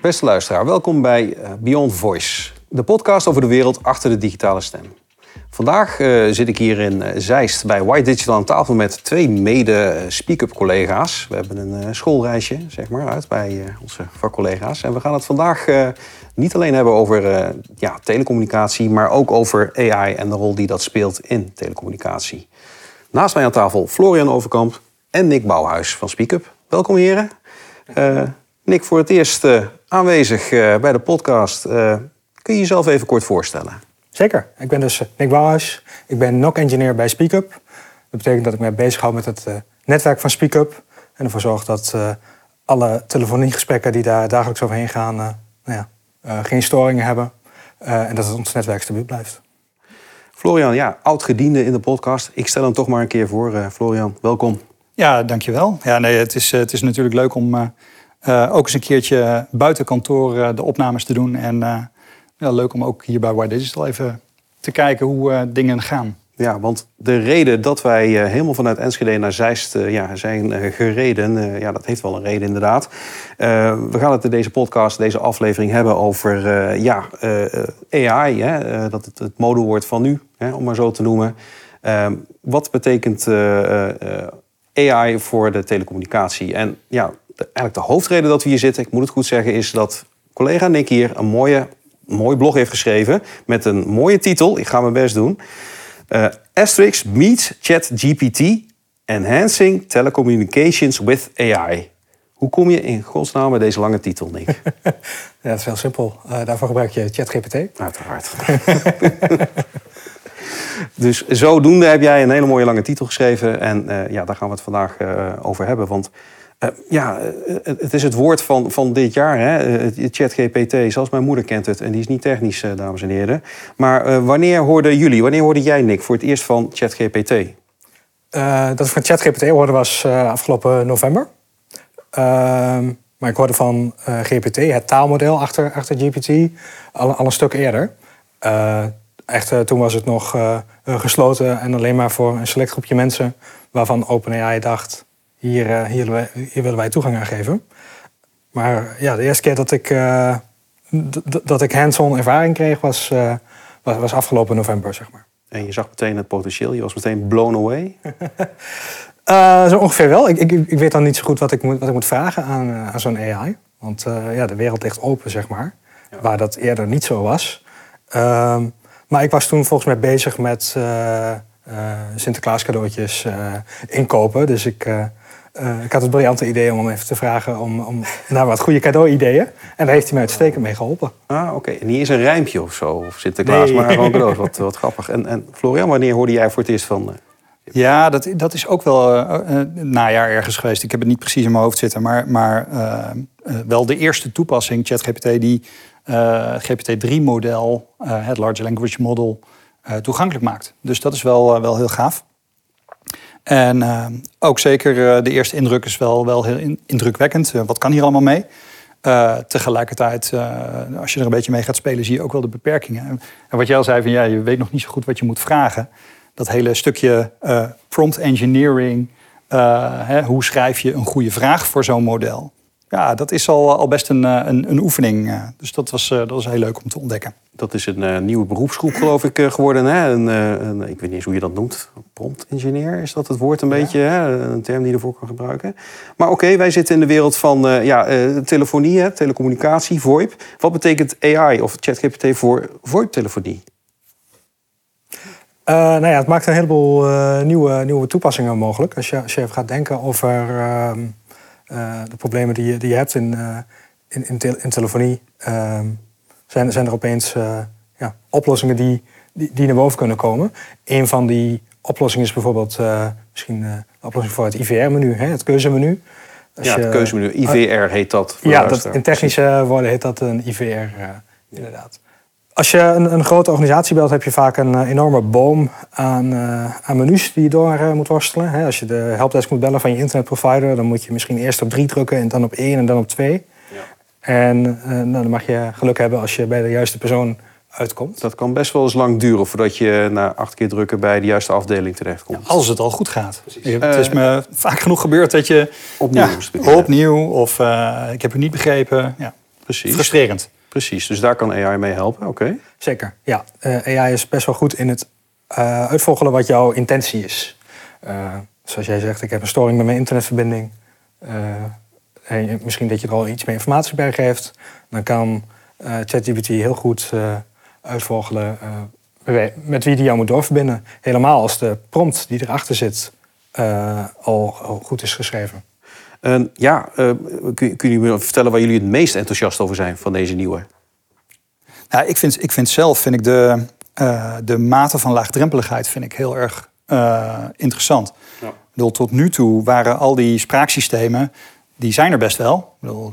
Beste luisteraar, welkom bij eh, Beyond Voice, de podcast over de wereld achter de digitale stem. Vandaag uh, zit ik hier in uh, Zeist bij White Digital aan tafel met twee mede-speak-up collega's. We hebben een schoolreisje zeg maar, uit bij onze vakcollega's. En we gaan het vandaag niet alleen hebben over ja, telecommunicatie, maar ook over AI en de rol die dat speelt in telecommunicatie. Naast mij aan tafel Florian Overkamp en Nick Bouwhuis van SpeakUp. Welkom heren. Nick, voor het eerst aanwezig bij de podcast. kun je jezelf even kort voorstellen? Zeker. Ik ben dus eh, Nick Bouwhuis. Ik ben NOC-engineer bij SpeakUp. Dat betekent dat ik me bezighoud met het netwerk van SpeakUp. En ervoor zorg dat alle telefoniegesprekken die daar dagelijks overheen gaan... nou ja, geen storingen hebben. en dat het ons netwerk stabiel blijft. Florian, ja, oud-gediende in de podcast. Ik stel hem toch maar een keer voor. Florian, welkom. Ja, dankjewel. Ja, nee, het, is, het is natuurlijk leuk om ook eens een keertje buiten kantoor de opnames te doen... en ja, leuk om ook hier bij White Digital even te kijken hoe dingen gaan. Ja, want de reden dat wij helemaal vanuit Enschede naar Zeist ja, zijn gereden, ja, dat heeft wel een reden inderdaad. we gaan het in deze podcast, deze aflevering hebben over ja, AI, hè, dat het het modewoord van nu, hè, om maar zo te noemen. Ehm, wat betekent AI voor de telecommunicatie? En ja, de, eigenlijk de hoofdreden dat we hier zitten, ik moet het goed zeggen, is dat collega Nick hier een mooie mooi blog heeft geschreven met een mooie titel. Ik ga mijn best doen. Uh, Asterix meets ChatGPT Enhancing Telecommunications with AI. Hoe kom je in godsnaam bij deze lange titel, Nick? ja, dat is heel simpel. Uh, daarvoor gebruik je ChatGPT. Uiteraard. dus zodoende heb jij een hele mooie lange titel geschreven. En uh, ja, daar gaan we het vandaag over hebben. Want uh, ja, het is het woord van, van dit jaar, hè? ChatGPT. Zelfs mijn moeder kent het en die is niet technisch, dames en heren. Maar wanneer hoorden jullie, wanneer hoorde jij, Nick, voor het eerst van ChatGPT? dat ik van ChatGPT hoorde was afgelopen november. Ehm, maar ik hoorde van GPT, het taalmodel achter, achter GPT, al, al een stuk eerder. Echt, toen was het nog gesloten en alleen maar voor een select groepje mensen... waarvan OpenAI dacht hier, uh, hier, hier, willen wij toegang aan geven. Maar ja, de eerste keer dat ik, uh, dat ik hands-on ervaring kreeg was, uh, was, was, afgelopen november, zeg maar. En je zag meteen het potentieel, je was meteen blown away? zo ongeveer wel. Ik, ik, ik, weet dan niet zo goed wat ik moet, wat ik moet vragen aan, aan zo'n AI. Want ja, de wereld ligt open, zeg maar. Ja. Waar dat eerder niet zo was. Ehm, maar ik was toen volgens mij bezig met Sinterklaas cadeautjes inkopen. Dus ik uh, ik had het briljante idee om hem even te vragen om, om naar wat goede cadeau-ideeën. En daar heeft hij mij uitstekend mee geholpen. Ah, oké. En niet eens een rijmpje of zo, of Sinterklaas, nee. maar gewoon cadeaus. Wat, wat grappig. En, en Florian, wanneer hoorde jij voor het eerst van... Uh, ja, dat, dat is ook wel uh, najaar ergens geweest. Ik heb het niet precies in mijn hoofd zitten. Maar, maar wel de eerste toepassing, ChatGPT, die GPT-3-model, het Large Language Model, toegankelijk maakt. Dus dat is wel, wel heel gaaf. En ook zeker de eerste indruk is wel, wel heel indrukwekkend. Wat kan hier allemaal mee? tegelijkertijd, als je er een beetje mee gaat spelen, zie je ook wel de beperkingen. En wat jij al zei, van, ja, je weet nog niet zo goed wat je moet vragen. Dat hele stukje prompt engineering. Hè, hoe schrijf je een goede vraag voor zo'n model? Ja, dat is al, al best een, eh, een, een oefening. Eh. Dus dat was, eh, dat was heel leuk om te ontdekken. Dat is een nieuwe beroepsgroep, geloof ik, geworden. Hè? Een, een, ik weet niet eens hoe je dat noemt. Prompt engineer, is dat het woord een beetje? Hè? Een term die je ervoor kan gebruiken. Maar oké, wij zitten in de wereld van ja, telefonie, hè? telecommunicatie, VoIP. Wat betekent AI of ChatGPT voor VoIP-telefonie? nou ja, het maakt een heleboel nieuwe, nieuwe toepassingen mogelijk. Als je, als je even gaat denken over de problemen die je, die je hebt in, uh, in, in, in, telefonie, uh, zijn, zijn er opeens uh, ja, oplossingen die, die, die, naar boven kunnen komen. Een van die oplossingen is bijvoorbeeld misschien de oplossing voor het IVR-menu, het keuzemenu. Als ja, het keuzemenu. IVR heet dat. ja, dat, in technische woorden heet dat een IVR, inderdaad. Als je een, een, grote organisatie belt, heb je vaak een eh, enorme boom aan, uh, aan menus die je door uh, moet worstelen. als je de helpdesk moet bellen van je internetprovider, dan moet je misschien eerst op drie drukken en dan op één en dan op twee. Ja. En nou, dan mag je geluk hebben als je bij de juiste persoon uitkomt. Dat kan best wel eens lang duren voordat je na acht keer drukken bij de juiste afdeling terechtkomt. Als het al goed gaat. Eh, het is me vaak genoeg gebeurd dat je... Opnieuw ja, opnieuw of eh, ik heb u niet begrepen. Ja, Precies. frustrerend. Precies, dus daar kan AI mee helpen. Oké. Zeker, ja. Eh, AI is best wel goed in het eh, uitvogelen wat jouw intentie is. Eh, zoals jij zegt, ik heb een storing met mijn internetverbinding. En misschien dat je er al iets meer informatie bij geeft. Dan kan ChatGPT heel goed uitvogelen met wie die jou moet doorverbinden. Helemaal als de prompt die erachter zit al goed is geschreven. En ja, eh, kun, kun je me vertellen waar jullie het meest enthousiast over zijn van deze nieuwe? Nou, ik, vind, ik vind zelf vind ik de, eh, de mate van laagdrempeligheid vind ik heel erg eh, interessant. Ja. Ik bedoel, tot nu toe waren al die spraaksystemen, die zijn er best wel. Ik bedoel,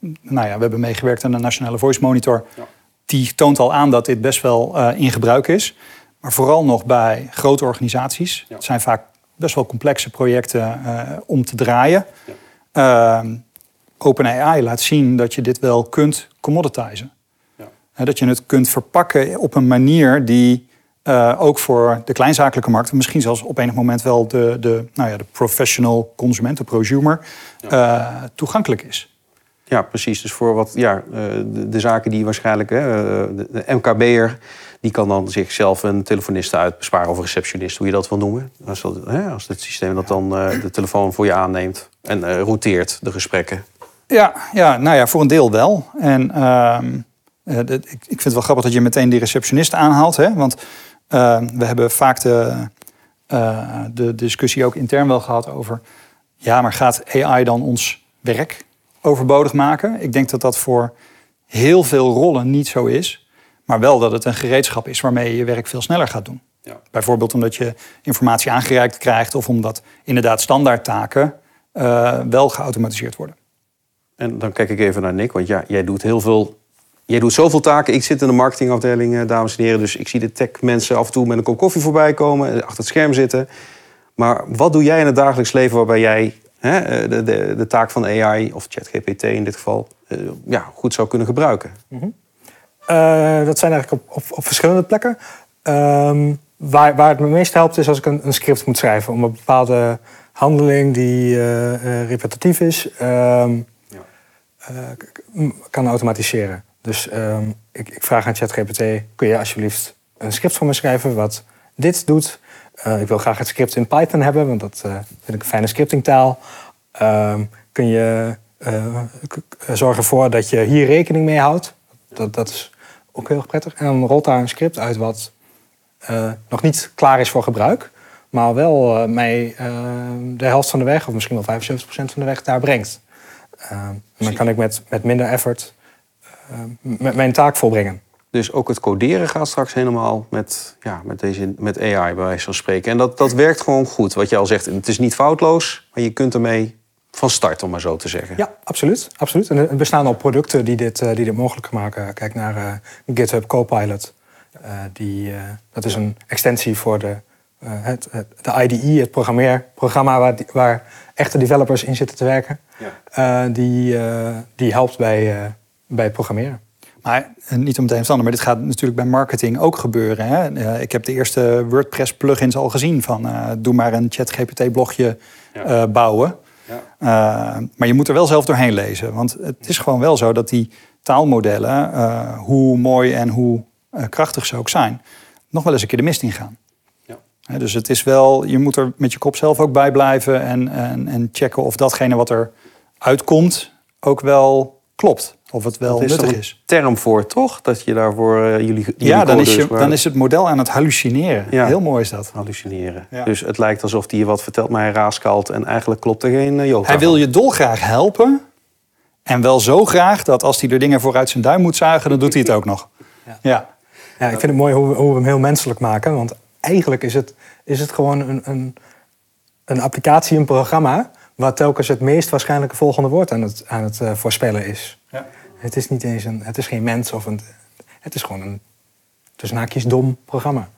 eh, nou ja, we hebben meegewerkt aan de Nationale Voice Monitor. Ja. Die toont al aan dat dit best wel in gebruik is. Maar vooral nog bij grote organisaties. Ja. Het zijn vaak best wel complexe projecten eh, om te draaien. Ja. Ehm, OpenAI laat zien dat je dit wel kunt commoditizen. Ja. Hè, dat je het kunt verpakken op een manier die eh, ook voor de kleinzakelijke markt, misschien zelfs op enig moment wel de, de, nou ja, de professional consument, de prosumer, eh, toegankelijk is. Ja, precies. Dus voor wat, ja, eh, de, de zaken die waarschijnlijk, hè, eh, de, de MKB'er, die kan dan zichzelf een telefoniste uitbesparen of een receptionist, hoe je dat wil noemen. Als, dat, hè, als het systeem dat dan eh, de telefoon voor je aanneemt en eh, routeert de gesprekken. Ja, ja, nou ja, voor een deel wel. En ehm, eh, ik, ik vind het wel grappig dat je meteen die receptionist aanhaalt. Hè? Want ehm, we hebben vaak de, de discussie ook intern wel gehad over... ja, maar gaat AI dan ons werk overbodig maken? Ik denk dat dat voor heel veel rollen niet zo is. Maar wel dat het een gereedschap is waarmee je je werk veel sneller gaat doen. Ja. Bijvoorbeeld omdat je informatie aangereikt krijgt... of omdat inderdaad standaardtaken eh, wel geautomatiseerd worden. En dan kijk ik even naar Nick, want ja, jij doet heel veel. Jij doet zoveel taken. Ik zit in de marketingafdeling, eh, dames en heren. Dus ik zie de tech-mensen af en toe met een kop koffie voorbij komen, eh, achter het scherm zitten. Maar wat doe jij in het dagelijks leven waarbij jij hè, de, de, de taak van AI, of ChatGPT in dit geval, ja, goed zou kunnen gebruiken? Eh, dat zijn eigenlijk op, op, op verschillende plekken. Ehm, waar, waar het me meest helpt is als ik een, een script moet schrijven om een bepaalde handeling die eh, eh, repetitief is, ehm, Ja. kan automatiseren. Dus ehm, ik, ik vraag aan ChatGPT: kun je alsjeblieft een script voor me schrijven wat dit doet? Ik wil graag het script in Python hebben, want dat vind ik een fijne scriptingtaal. Kun je zorgen ervoor dat je hier rekening mee houdt? Dat, dat is ook heel erg prettig. En dan rolt daar een script uit wat eh, nog niet klaar is voor gebruik, maar wel eh, mij eh, de helft van de weg, of misschien wel 75% van de weg, daar brengt. En dan kan ik met, met minder effort eh, m- mijn taak volbrengen. Dus ook het coderen gaat straks helemaal met, ja, met, deze, met AI, bij wijze van spreken. En dat, dat werkt gewoon goed. Wat je al zegt, het is niet foutloos, maar je kunt ermee van start, om maar zo te zeggen. Ja, absoluut. absoluut. En er bestaan al producten die dit, eh, die dit mogelijk maken. Kijk naar eh, GitHub Copilot. Eh, die, eh, dat is een extensie voor de, eh, het, het, de IDE, het programmeerprogramma waar, waar echte developers in zitten te werken. Ja. Eh, die, eh, die helpt bij, eh, bij het programmeren. Maar niet om het een of ander, maar dit gaat natuurlijk bij marketing ook gebeuren. Hè? Eh, ik heb de eerste WordPress plugins al gezien van eh, doe maar een ChatGPT blogje Ja. eh, bouwen. Ja. Eh, maar je moet er wel zelf doorheen lezen. Want het is gewoon wel zo dat die taalmodellen, eh, hoe mooi en hoe eh, krachtig ze ook zijn, nog wel eens een keer de mist ingaan. Ja. Dus het is wel, je moet er met je kop zelf ook bij blijven en, en, en checken of datgene wat er uitkomt ook wel klopt. Of het wel Dat is nuttig er een is. term voor, toch? Dat je daarvoor eh, jullie, jullie Ja, dan is, je, waar- dan is het model aan het hallucineren. Ja. Heel mooi is dat. hallucineren. Ja. Dus het lijkt alsof hij je wat vertelt, maar hij raaskalt en eigenlijk klopt er geen uh, Hij wil je dolgraag helpen. En wel zo graag dat als hij er dingen voor uit zijn duim moet zuigen, dan doet hij het ook nog. Ja. Ja. Ja, ik vind het mooi hoe we, hoe we hem heel menselijk maken. Want eigenlijk is het, is het gewoon een, een, een applicatie, een programma... waar telkens het meest waarschijnlijke volgende woord aan het, aan het eh, voorspellen is. Ja. Het is niet eens een, het is geen mens of een, het is gewoon een tussen haakjes dom programma.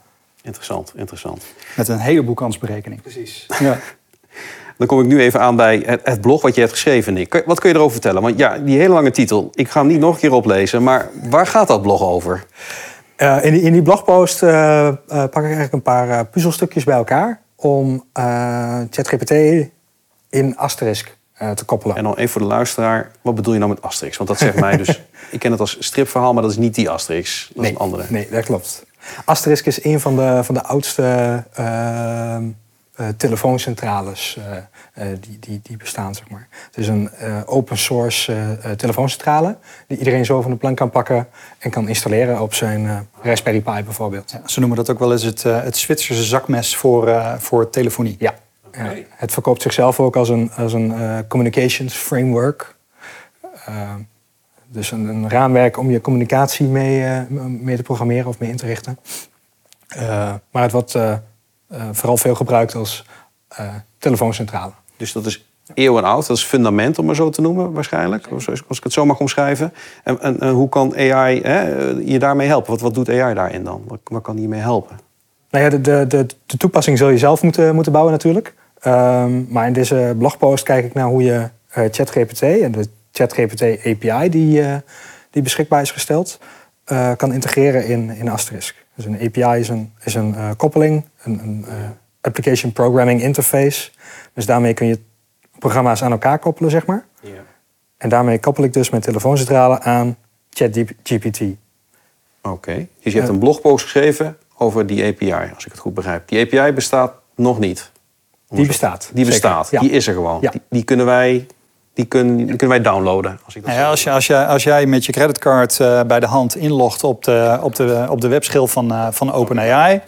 Interessant, interessant. Met een heleboel kansberekening. Precies. Ja. Dan kom ik nu even aan bij het, het blog wat je hebt geschreven, Nick. Wat kun je erover vertellen? Want ja, die hele lange titel, ik ga hem niet nog een keer oplezen, maar waar gaat dat blog over? Eh, in, die, in die blogpost eh, eh, pak ik eigenlijk een paar puzzelstukjes bij elkaar om eh, ChatGPT in Asterisk te koppelen. En dan even voor de luisteraar, wat bedoel je nou met Asterix? Want dat zegt mij dus, ik ken het als stripverhaal, maar dat is niet die Asterix. Dat is een andere. Nee, dat klopt. Asterisk is een van de, van de oudste ehm, eh, telefooncentrales eh, eh, die, die, die bestaan, zeg maar. Het is een eh, open source eh, eh, telefooncentrale die iedereen zo van de plank kan pakken en kan installeren op zijn eh, Raspberry Pi bijvoorbeeld. Ja, ze noemen dat ook wel eens het, eh, het Zwitserse zakmes voor, eh, voor telefonie. Ja. Ja. Het verkoopt zichzelf ook als een, als een eh, communications framework. Eh, dus een, een raamwerk om je communicatie mee, eh, mee te programmeren of mee in te richten. Maar het wordt vooral veel gebruikt als telefooncentrale. Dus dat is eeuwenoud, dat is fundament om maar zo te noemen waarschijnlijk, als ik het zo mag omschrijven. En, en, en hoe kan AI hè, je daarmee helpen? Wat, wat doet AI daarin dan? Wat, wat kan die mee helpen? Nou ja, de, de, de, de toepassing zul je zelf moeten, moeten bouwen natuurlijk. Ehm, maar in deze blogpost kijk ik naar hoe je eh, ChatGPT en de ChatGPT API die, eh, die beschikbaar is gesteld, eh, kan integreren in, in Asterisk. Dus een API is een, is een koppeling, een, een application programming interface. Dus daarmee kun je programma's aan elkaar koppelen, zeg maar. Ja. En daarmee koppel ik dus mijn telefooncentrale aan ChatGPT. Oké, dus je hebt een blogpost geschreven over die API, als ik het goed begrijp. Die API bestaat nog niet. Die bestaat. Die zeker. bestaat, Ja. die is er gewoon. Ja. Die, die kunnen wij, die, kun, die kunnen wij downloaden. Als ik dat Nou ja, als, je, als, je, als jij met je creditcard eh, bij de hand inlogt op de, op de, op de webschil van, eh, van OpenAI,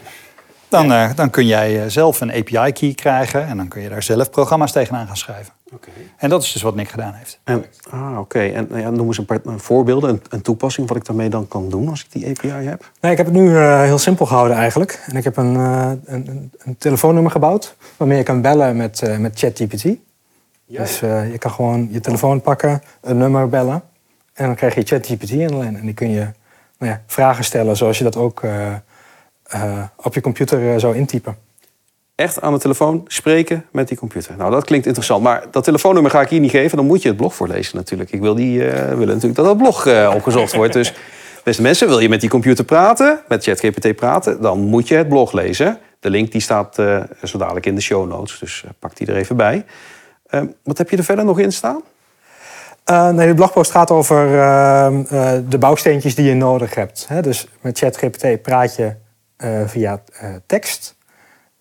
dan, eh, dan kun jij eh, zelf een API-key krijgen en dan kun je daar zelf programma's tegenaan gaan schrijven. Oké. En dat is dus wat Nick gedaan heeft. En, ah, oké. En nou ja, noem eens een paar een voorbeelden, een, een toepassing wat ik daarmee dan kan doen als ik die API heb. Nee, ik heb het nu eh, heel simpel gehouden eigenlijk. En ik heb een, eh, een, een, telefoonnummer gebouwd waarmee je kan bellen met, eh, met ChatGPT. Dus eh, je kan gewoon je telefoon pakken, een nummer bellen. En dan krijg je ChatGPT in de lijn. En die kun je nou ja, vragen stellen zoals je dat ook eh, op je computer eh, zou intypen. Echt aan de telefoon spreken met die computer. Nou, dat klinkt interessant. Maar dat telefoonnummer ga ik hier niet geven. Dan moet je het blog voorlezen natuurlijk. Ik wil die, eh, willen natuurlijk dat dat blog opgezocht wordt. Dus beste mensen, wil je met die computer praten, met ChatGPT praten, dan moet je het blog lezen. De link die staat zo dadelijk in de show notes. Dus pak die er even bij. Eh, wat heb je er verder nog in staan? Nee, de blogpost gaat over ehm, eh, de bouwsteentjes die je nodig hebt. Hè? Dus met ChatGPT praat je via eh, tekst.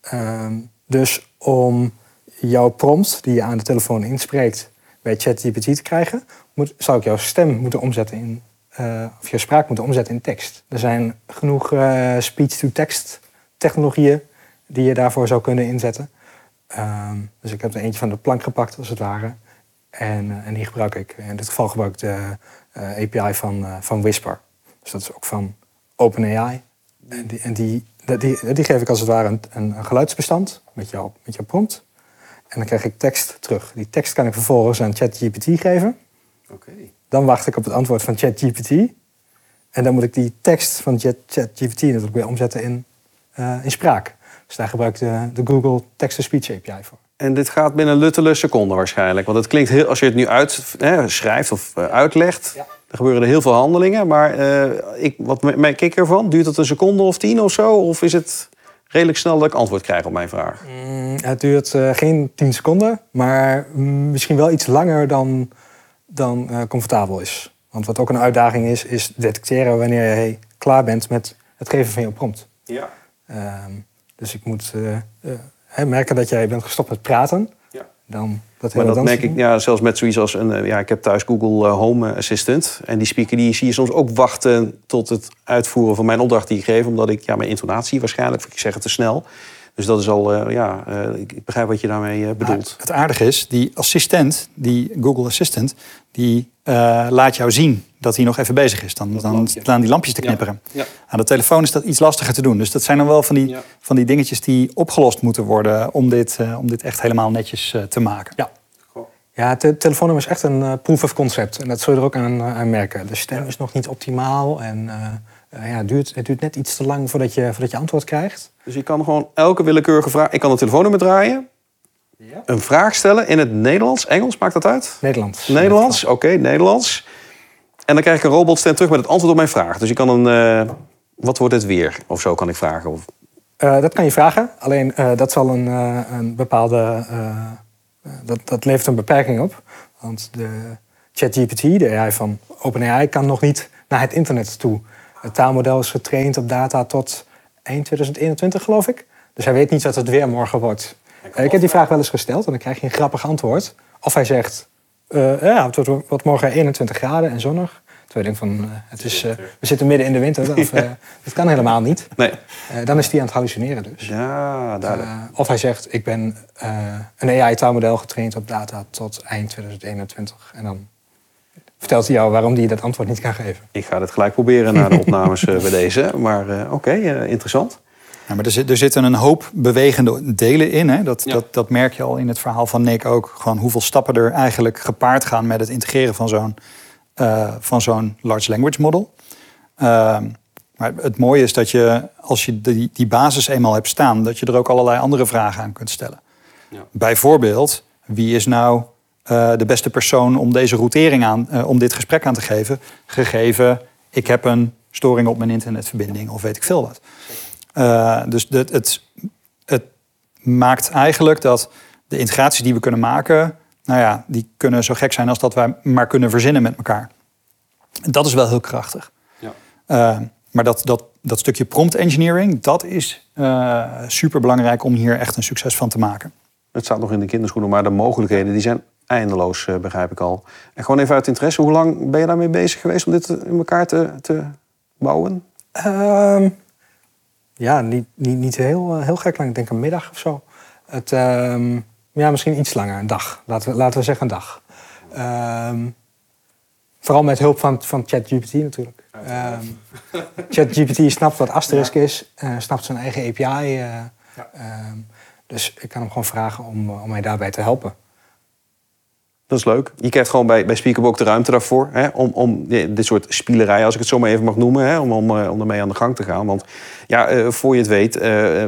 Ehm, dus om jouw prompt die je aan de telefoon inspreekt bij ChatGPT te krijgen, moet, zou ik jouw stem moeten omzetten in, eh, of jouw spraak moeten omzetten in tekst. Er zijn genoeg eh, speech-to-text technologieën die je daarvoor zou kunnen inzetten. Ehm, dus ik heb er eentje van de plank gepakt, als het ware. En, eh, en die gebruik ik. In dit geval gebruik ik de eh, API van, eh, van Whisper. Dus dat is ook van OpenAI. En, die, en die, die, geef ik als het ware een, een, geluidsbestand met, jou, met jouw prompt. En dan krijg ik tekst terug. Die tekst kan ik vervolgens aan ChatGPT geven. Oké. Dan wacht ik op het antwoord van ChatGPT. En dan moet ik die tekst van Chat- ChatGPT natuurlijk weer omzetten in, eh, in spraak. Dus daar gebruik ik de, de Google Text-to-Speech API voor. En dit gaat binnen luttele seconden waarschijnlijk. Want het klinkt heel, als je het nu uitschrijft of eh, uitlegt, Ja. Er gebeuren er heel veel handelingen. Maar eh, ik, wat me- merk ik ervan? Duurt het een seconde of tien of zo? Of is het redelijk snel dat ik antwoord krijg op mijn vraag? Mm, het duurt eh, geen 10 seconden, maar misschien wel iets langer dan, dan eh, comfortabel is. Want wat ook een uitdaging is, is detecteren wanneer je klaar bent met het geven van je prompt. Ja. Ehm, dus ik moet merken dat jij bent gestopt met praten. Ja. Dan dat Maar dat merk ik ja, zelfs met zoiets als een. eh, Ja, ik heb thuis Google eh, Home Assistant. En die speaker die zie je soms ook wachten tot het uitvoeren van mijn opdracht die ik geef. Omdat ik ja, mijn intonatie waarschijnlijk, ik zeg het te snel. Dus dat is al, eh, ja, ik begrijp wat je daarmee bedoelt. Het aardige is, die assistent, die Google Assistant, die eh, laat jou zien dat hij nog even bezig is. Dan, dan staan die lampjes te knipperen. Ja. Aan de telefoon is dat iets lastiger te doen. Dus dat zijn dan wel van die, Ja. van die dingetjes die opgelost moeten worden om dit, eh, om dit echt helemaal netjes eh, te maken. Ja. Ja, het te- telefoonnummer is echt een eh, proof of concept. En dat zul je er ook aan, aan merken. De stem is nog niet optimaal. En ja, het, duurt, het duurt net iets te lang voordat je, voordat je antwoord krijgt. Dus je kan gewoon elke willekeurige vraag. Ik kan het telefoonnummer draaien, een vraag stellen in het Nederlands, Engels, maakt dat uit? Nederlands. Nederlands, oké, Nederlands. En dan krijg ik een robotstem terug met het antwoord op mijn vraag. Dus je kan een, eh, wat wordt het weer? Of zo kan ik vragen. Of... Uh, dat kan je vragen. Alleen uh, dat zal een, een bepaalde. dat, dat levert een beperking op. Want de ChatGPT, de AI van OpenAI, kan nog niet naar het internet toe. Het taalmodel is getraind op data tot eind 2021, geloof ik. Dus hij weet niet wat het weer morgen wordt. Ik heb die vraag wel eens gesteld en dan krijg je een grappig antwoord. Of hij zegt, ja, het wordt morgen 21 graden en zonnig. Terwijl ik denk van, uh, het is, uh, we zitten midden in de winter. Of, uh, dat kan helemaal niet. Nee. dan is hij aan het hallucineren dus. Ja, duidelijk. of hij zegt, ik ben een AI-taalmodel getraind op data tot eind 2021. En dan vertelt hij jou waarom hij dat antwoord niet kan geven. Ik ga het gelijk proberen na de opnames bij deze. Maar oké, interessant. Ja, maar er, zit, er zitten een hoop bewegende delen in. Hè? Dat, ja. dat, dat merk je al in het verhaal van Nick ook. Gewoon hoeveel stappen er eigenlijk gepaard gaan met het integreren van zo'n uh, van zo'n large language model. Uh, maar het mooie is dat je, als je die, die basis eenmaal hebt staan, dat je er ook allerlei andere vragen aan kunt stellen. Ja. Bijvoorbeeld, wie is nou uh, de beste persoon om deze routering aan, uh, om dit gesprek aan te geven, gegeven ik heb een storing op mijn internetverbinding of weet ik veel wat. Dus de, het, het maakt eigenlijk dat de integraties die we kunnen maken, nou ja, die kunnen zo gek zijn als dat wij maar kunnen verzinnen met elkaar. En dat is wel heel krachtig. Ja. Uh, maar dat, dat, dat stukje prompt engineering, dat is uh, super belangrijk om hier echt een succes van te maken. Het staat nog in de kinderschoenen, maar de mogelijkheden die zijn eindeloos, uh, begrijp ik al. En gewoon even uit interesse, hoe lang ben je daarmee bezig geweest om dit in elkaar te, te bouwen? Um, ja, niet, niet, niet heel, heel gek lang. Ik denk een middag of zo. Het, um, ja, misschien iets langer, een dag. Laten we, laten we zeggen een dag. Um, vooral met hulp van, van ChatGPT natuurlijk. Um, ChatGPT snapt wat Asterisk is, uh, snapt zijn eigen API. Uh, ja. um, dus ik kan hem gewoon vragen om, om mij daarbij te helpen. Dat is leuk. Je krijgt gewoon bij, bij Speakerbook ook de ruimte daarvoor. Hè, om, om dit soort spielerij, als ik het zo maar even mag noemen, hè, om, om, om ermee aan de gang te gaan. Want ja, uh, voor je het weet, uh,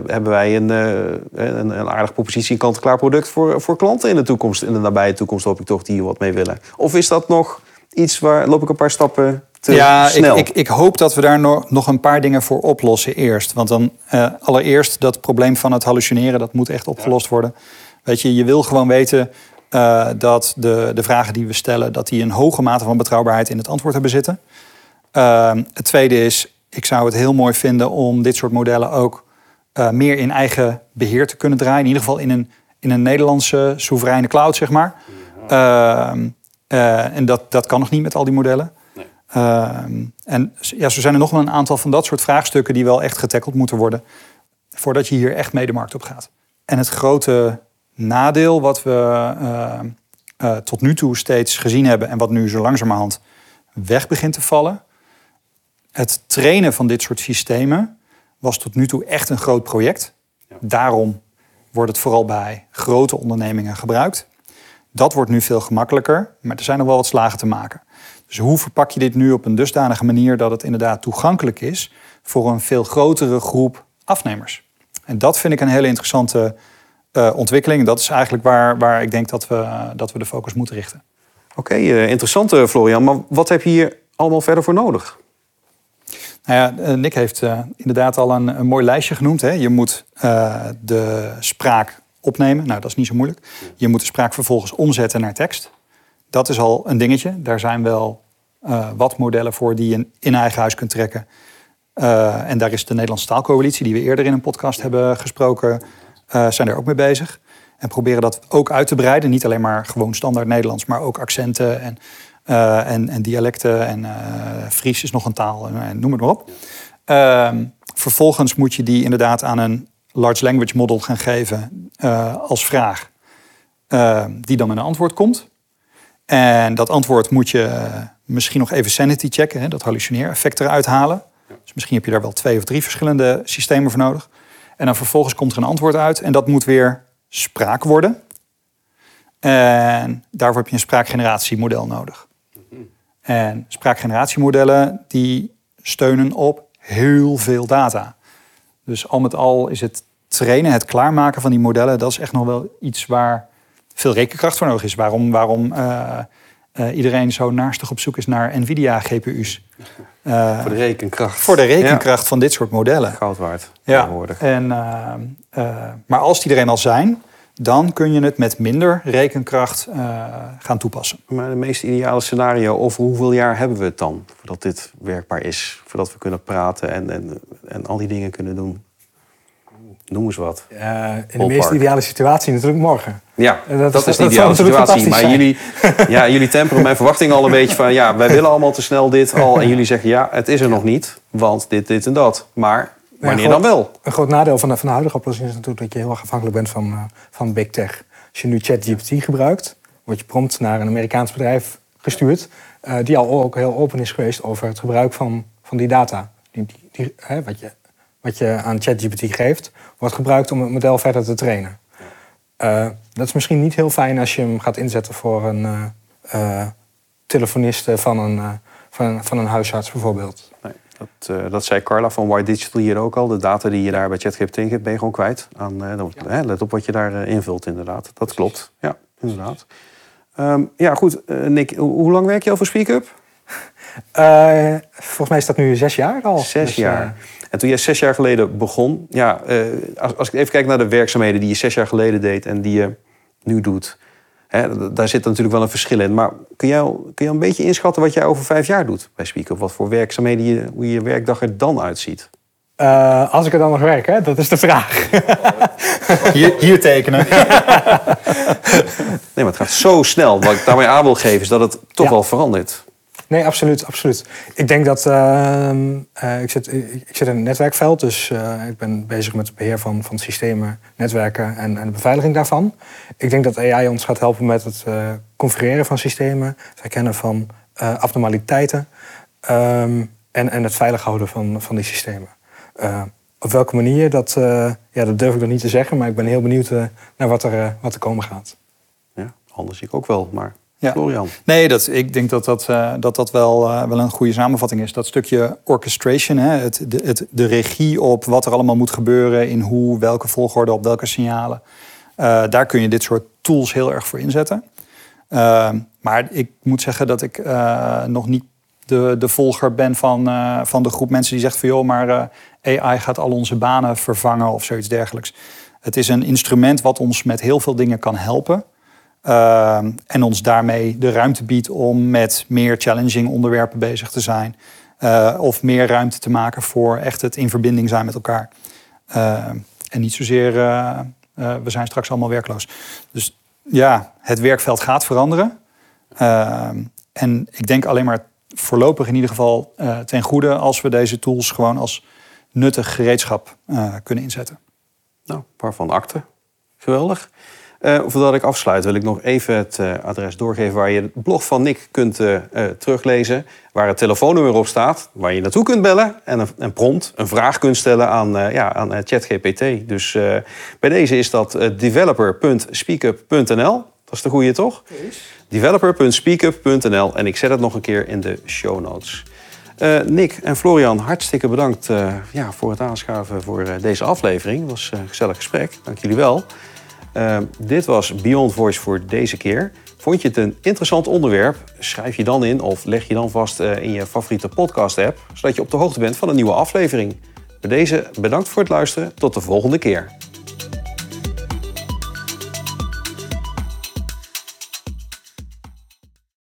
hebben wij een, uh, een, een aardige propositie, een kant-en-klaar product voor, voor klanten in de toekomst. In de nabije toekomst hoop ik toch die hier wat mee willen. Of is dat nog iets waar loop ik een paar stappen te ja, snel? Ik, ik, ik hoop dat we daar nog, nog een paar dingen voor oplossen eerst. Want dan allereerst dat probleem van het hallucineren, dat moet echt opgelost worden. Weet je, je wil gewoon weten uh, dat de, de vragen die we stellen, dat die een hoge mate van betrouwbaarheid in het antwoord hebben zitten. Uh, het tweede is, ik zou het heel mooi vinden om dit soort modellen ook uh, meer in eigen beheer te kunnen draaien. In ieder geval in een, in een Nederlandse soevereine cloud, zeg maar. Ehm, en dat, dat kan nog niet met al die modellen. Nee. Ehm, en ja, zo zijn er nog wel een aantal van dat soort vraagstukken die wel echt getackeld moeten worden. Voordat je hier echt mee de markt op gaat. En het grote nadeel wat we uh, uh, tot nu toe steeds gezien hebben en wat nu zo langzamerhand weg begint te vallen. Het trainen van dit soort systemen was tot nu toe echt een groot project. Ja. Daarom wordt het vooral bij grote ondernemingen gebruikt. Dat wordt nu veel gemakkelijker, maar er zijn nog wel wat slagen te maken. Dus hoe verpak je dit nu op een dusdanige manier dat het inderdaad toegankelijk is voor een veel grotere groep afnemers? En dat vind ik een hele interessante uh, ontwikkeling. Dat is eigenlijk waar, waar ik denk dat we, dat we de focus moeten richten. Oké, okay, uh, interessant uh, Florian. Maar wat heb je hier allemaal verder voor nodig? Nou ja, Nick heeft inderdaad al een, een, mooi lijstje genoemd. Hè. Je moet de spraak opnemen. Nou, dat is niet zo moeilijk. Je moet de spraak vervolgens omzetten naar tekst. Dat is al een dingetje. Daar zijn wel wat modellen voor die je in eigen huis kunt trekken. en daar is de Nederlandse Taalcoalitie, die we eerder in een podcast hebben gesproken, uh, zijn er ook mee bezig. En proberen dat ook uit te breiden. Niet alleen maar gewoon standaard Nederlands, maar ook accenten en, uh, en, en, dialecten. En uh, Fries is nog een taal, en, noem het maar op. Ehm, vervolgens moet je die inderdaad aan een large language model gaan geven als vraag. Ehm, die dan met een antwoord komt. En dat antwoord moet je misschien nog even sanity checken. Hè, dat hallucineereffect eruit halen. Dus misschien heb je daar wel twee of drie verschillende systemen voor nodig. En dan vervolgens komt er een antwoord uit en dat moet weer spraak worden. En daarvoor heb je een spraakgeneratiemodel nodig. En spraakgeneratiemodellen die steunen op heel veel data. Dus al met al is het trainen, het klaarmaken van die modellen, dat is echt nog wel iets waar veel rekenkracht voor nodig is. Waarom, waarom uh, eh, iedereen zo naarstig op zoek is naar NVIDIA-GPU's. voor de rekenkracht. Voor de rekenkracht van dit soort modellen. Goud waard. Ja, en, maar als die er eenmaal zijn, dan kun je het met minder rekenkracht gaan toepassen. Maar het meest ideale scenario, over hoeveel jaar hebben we het dan voordat dit werkbaar is? Voordat we kunnen praten en, en, en al die dingen kunnen doen? Noem eens wat. Uh, in de meest ideale situatie natuurlijk morgen. Ja, dat, dat is de ideale situatie. Maar jullie, ja, jullie temperen mijn verwachting al een beetje van... ja, wij willen allemaal te snel dit al. En jullie zeggen, ja, het is er nog niet. Want dit, dit en dat. Maar wanneer dan wel? Een groot nadeel van de, van de huidige oplossing is natuurlijk... dat je heel erg afhankelijk bent van, uh, van big tech. Als je nu ChatGPT gebruikt... word je prompt naar een Amerikaans bedrijf gestuurd... Uh, die al ook heel open is geweest over het gebruik van, van die data. Die, die, die hè, wat je wat je aan ChatGPT geeft, wordt gebruikt om het model verder te trainen. Uh, dat is misschien niet heel fijn als je hem gaat inzetten voor een uh, uh, telefoniste van een, van, van een huisarts bijvoorbeeld. Nee, dat, dat zei Carla van White Digital hier ook al. De data die je daar bij ChatGPT geeft, ben je gewoon kwijt. Aan, ja. let op wat je daar invult inderdaad. Dat klopt, ja, inderdaad. Um, ja, goed. Nick, hoe lang werk je al voor SpeakUp? volgens mij is dat nu zes jaar al. Zes dus, jaar. En toen jij zes jaar geleden begon, ja, uh, als, als, ik even kijk naar de werkzaamheden die je zes jaar geleden deed en die je nu doet, hè, daar zit natuurlijk wel een verschil in. Maar kun jij, kun je een beetje inschatten wat jij over vijf jaar doet bij Speaker? Wat voor werkzaamheden je, hoe je werkdag er dan uitziet? Uh, als ik er dan nog werk, hè? dat is de vraag. Hier, hier tekenen. nee, maar het gaat zo snel. Wat ik daarmee aan wil geven is dat het toch wel verandert. Nee, absoluut, absoluut. Ik denk dat uh, uh, ik, zit, ik, zit in het netwerkveld, dus uh, ik ben bezig met het beheer van, van systemen, netwerken en, en de beveiliging daarvan. Ik denk dat AI ons gaat helpen met het configureren van systemen, het herkennen van abnormaliteiten um, en, en het veilig houden van, van die systemen. op welke manier, dat, ja, dat durf ik nog niet te zeggen, maar ik ben heel benieuwd naar wat er, wat er komen gaat. Ja, anders zie ik ook wel, maar ja. Florian. Nee, dat, ik denk dat dat, uh, dat, dat wel, uh, wel een goede samenvatting is. Dat stukje orchestration, hè, het, de, het, de regie op wat er allemaal moet gebeuren, in hoe, welke volgorde, op welke signalen. Uh, daar kun je dit soort tools heel erg voor inzetten. maar ik moet zeggen dat ik nog niet de, de volger ben van, van de groep mensen die zegt van joh, maar AI gaat al onze banen vervangen of zoiets dergelijks. Het is een instrument wat ons met heel veel dingen kan helpen. Uh, en ons daarmee de ruimte biedt om met meer challenging onderwerpen bezig te zijn. Uh, of meer ruimte te maken voor echt het in verbinding zijn met elkaar. Uh, en niet zozeer, uh, we zijn straks allemaal werkloos. Dus ja, het werkveld gaat veranderen. Ehm, en ik denk alleen maar voorlopig in ieder geval ten goede als we deze tools gewoon als nuttig gereedschap kunnen inzetten. Nou, waarvan akte. Geweldig. Uh, voordat ik afsluit wil ik nog even het uh, adres doorgeven waar je het blog van Nick kunt uh, teruglezen. Waar het telefoonnummer op staat, waar je naartoe kunt bellen en een, een prompt, een vraag kunt stellen aan, ja, aan ChatGPT. Dus bij deze is dat developer.speakup.nl. Dat is de goede toch? Developer.speakup.nl en ik zet het nog een keer in de show notes. Nick en Florian, hartstikke bedankt ja, voor het aanschuiven voor deze aflevering. Het was een gezellig gesprek. Dank jullie wel. Uh, dit was Beyond Voice voor deze keer. Vond je het een interessant onderwerp? Schrijf je dan in of leg je dan vast uh, in je favoriete podcast-app, zodat je op de hoogte bent van een nieuwe aflevering. Bij deze bedankt voor het luisteren. Tot de volgende keer.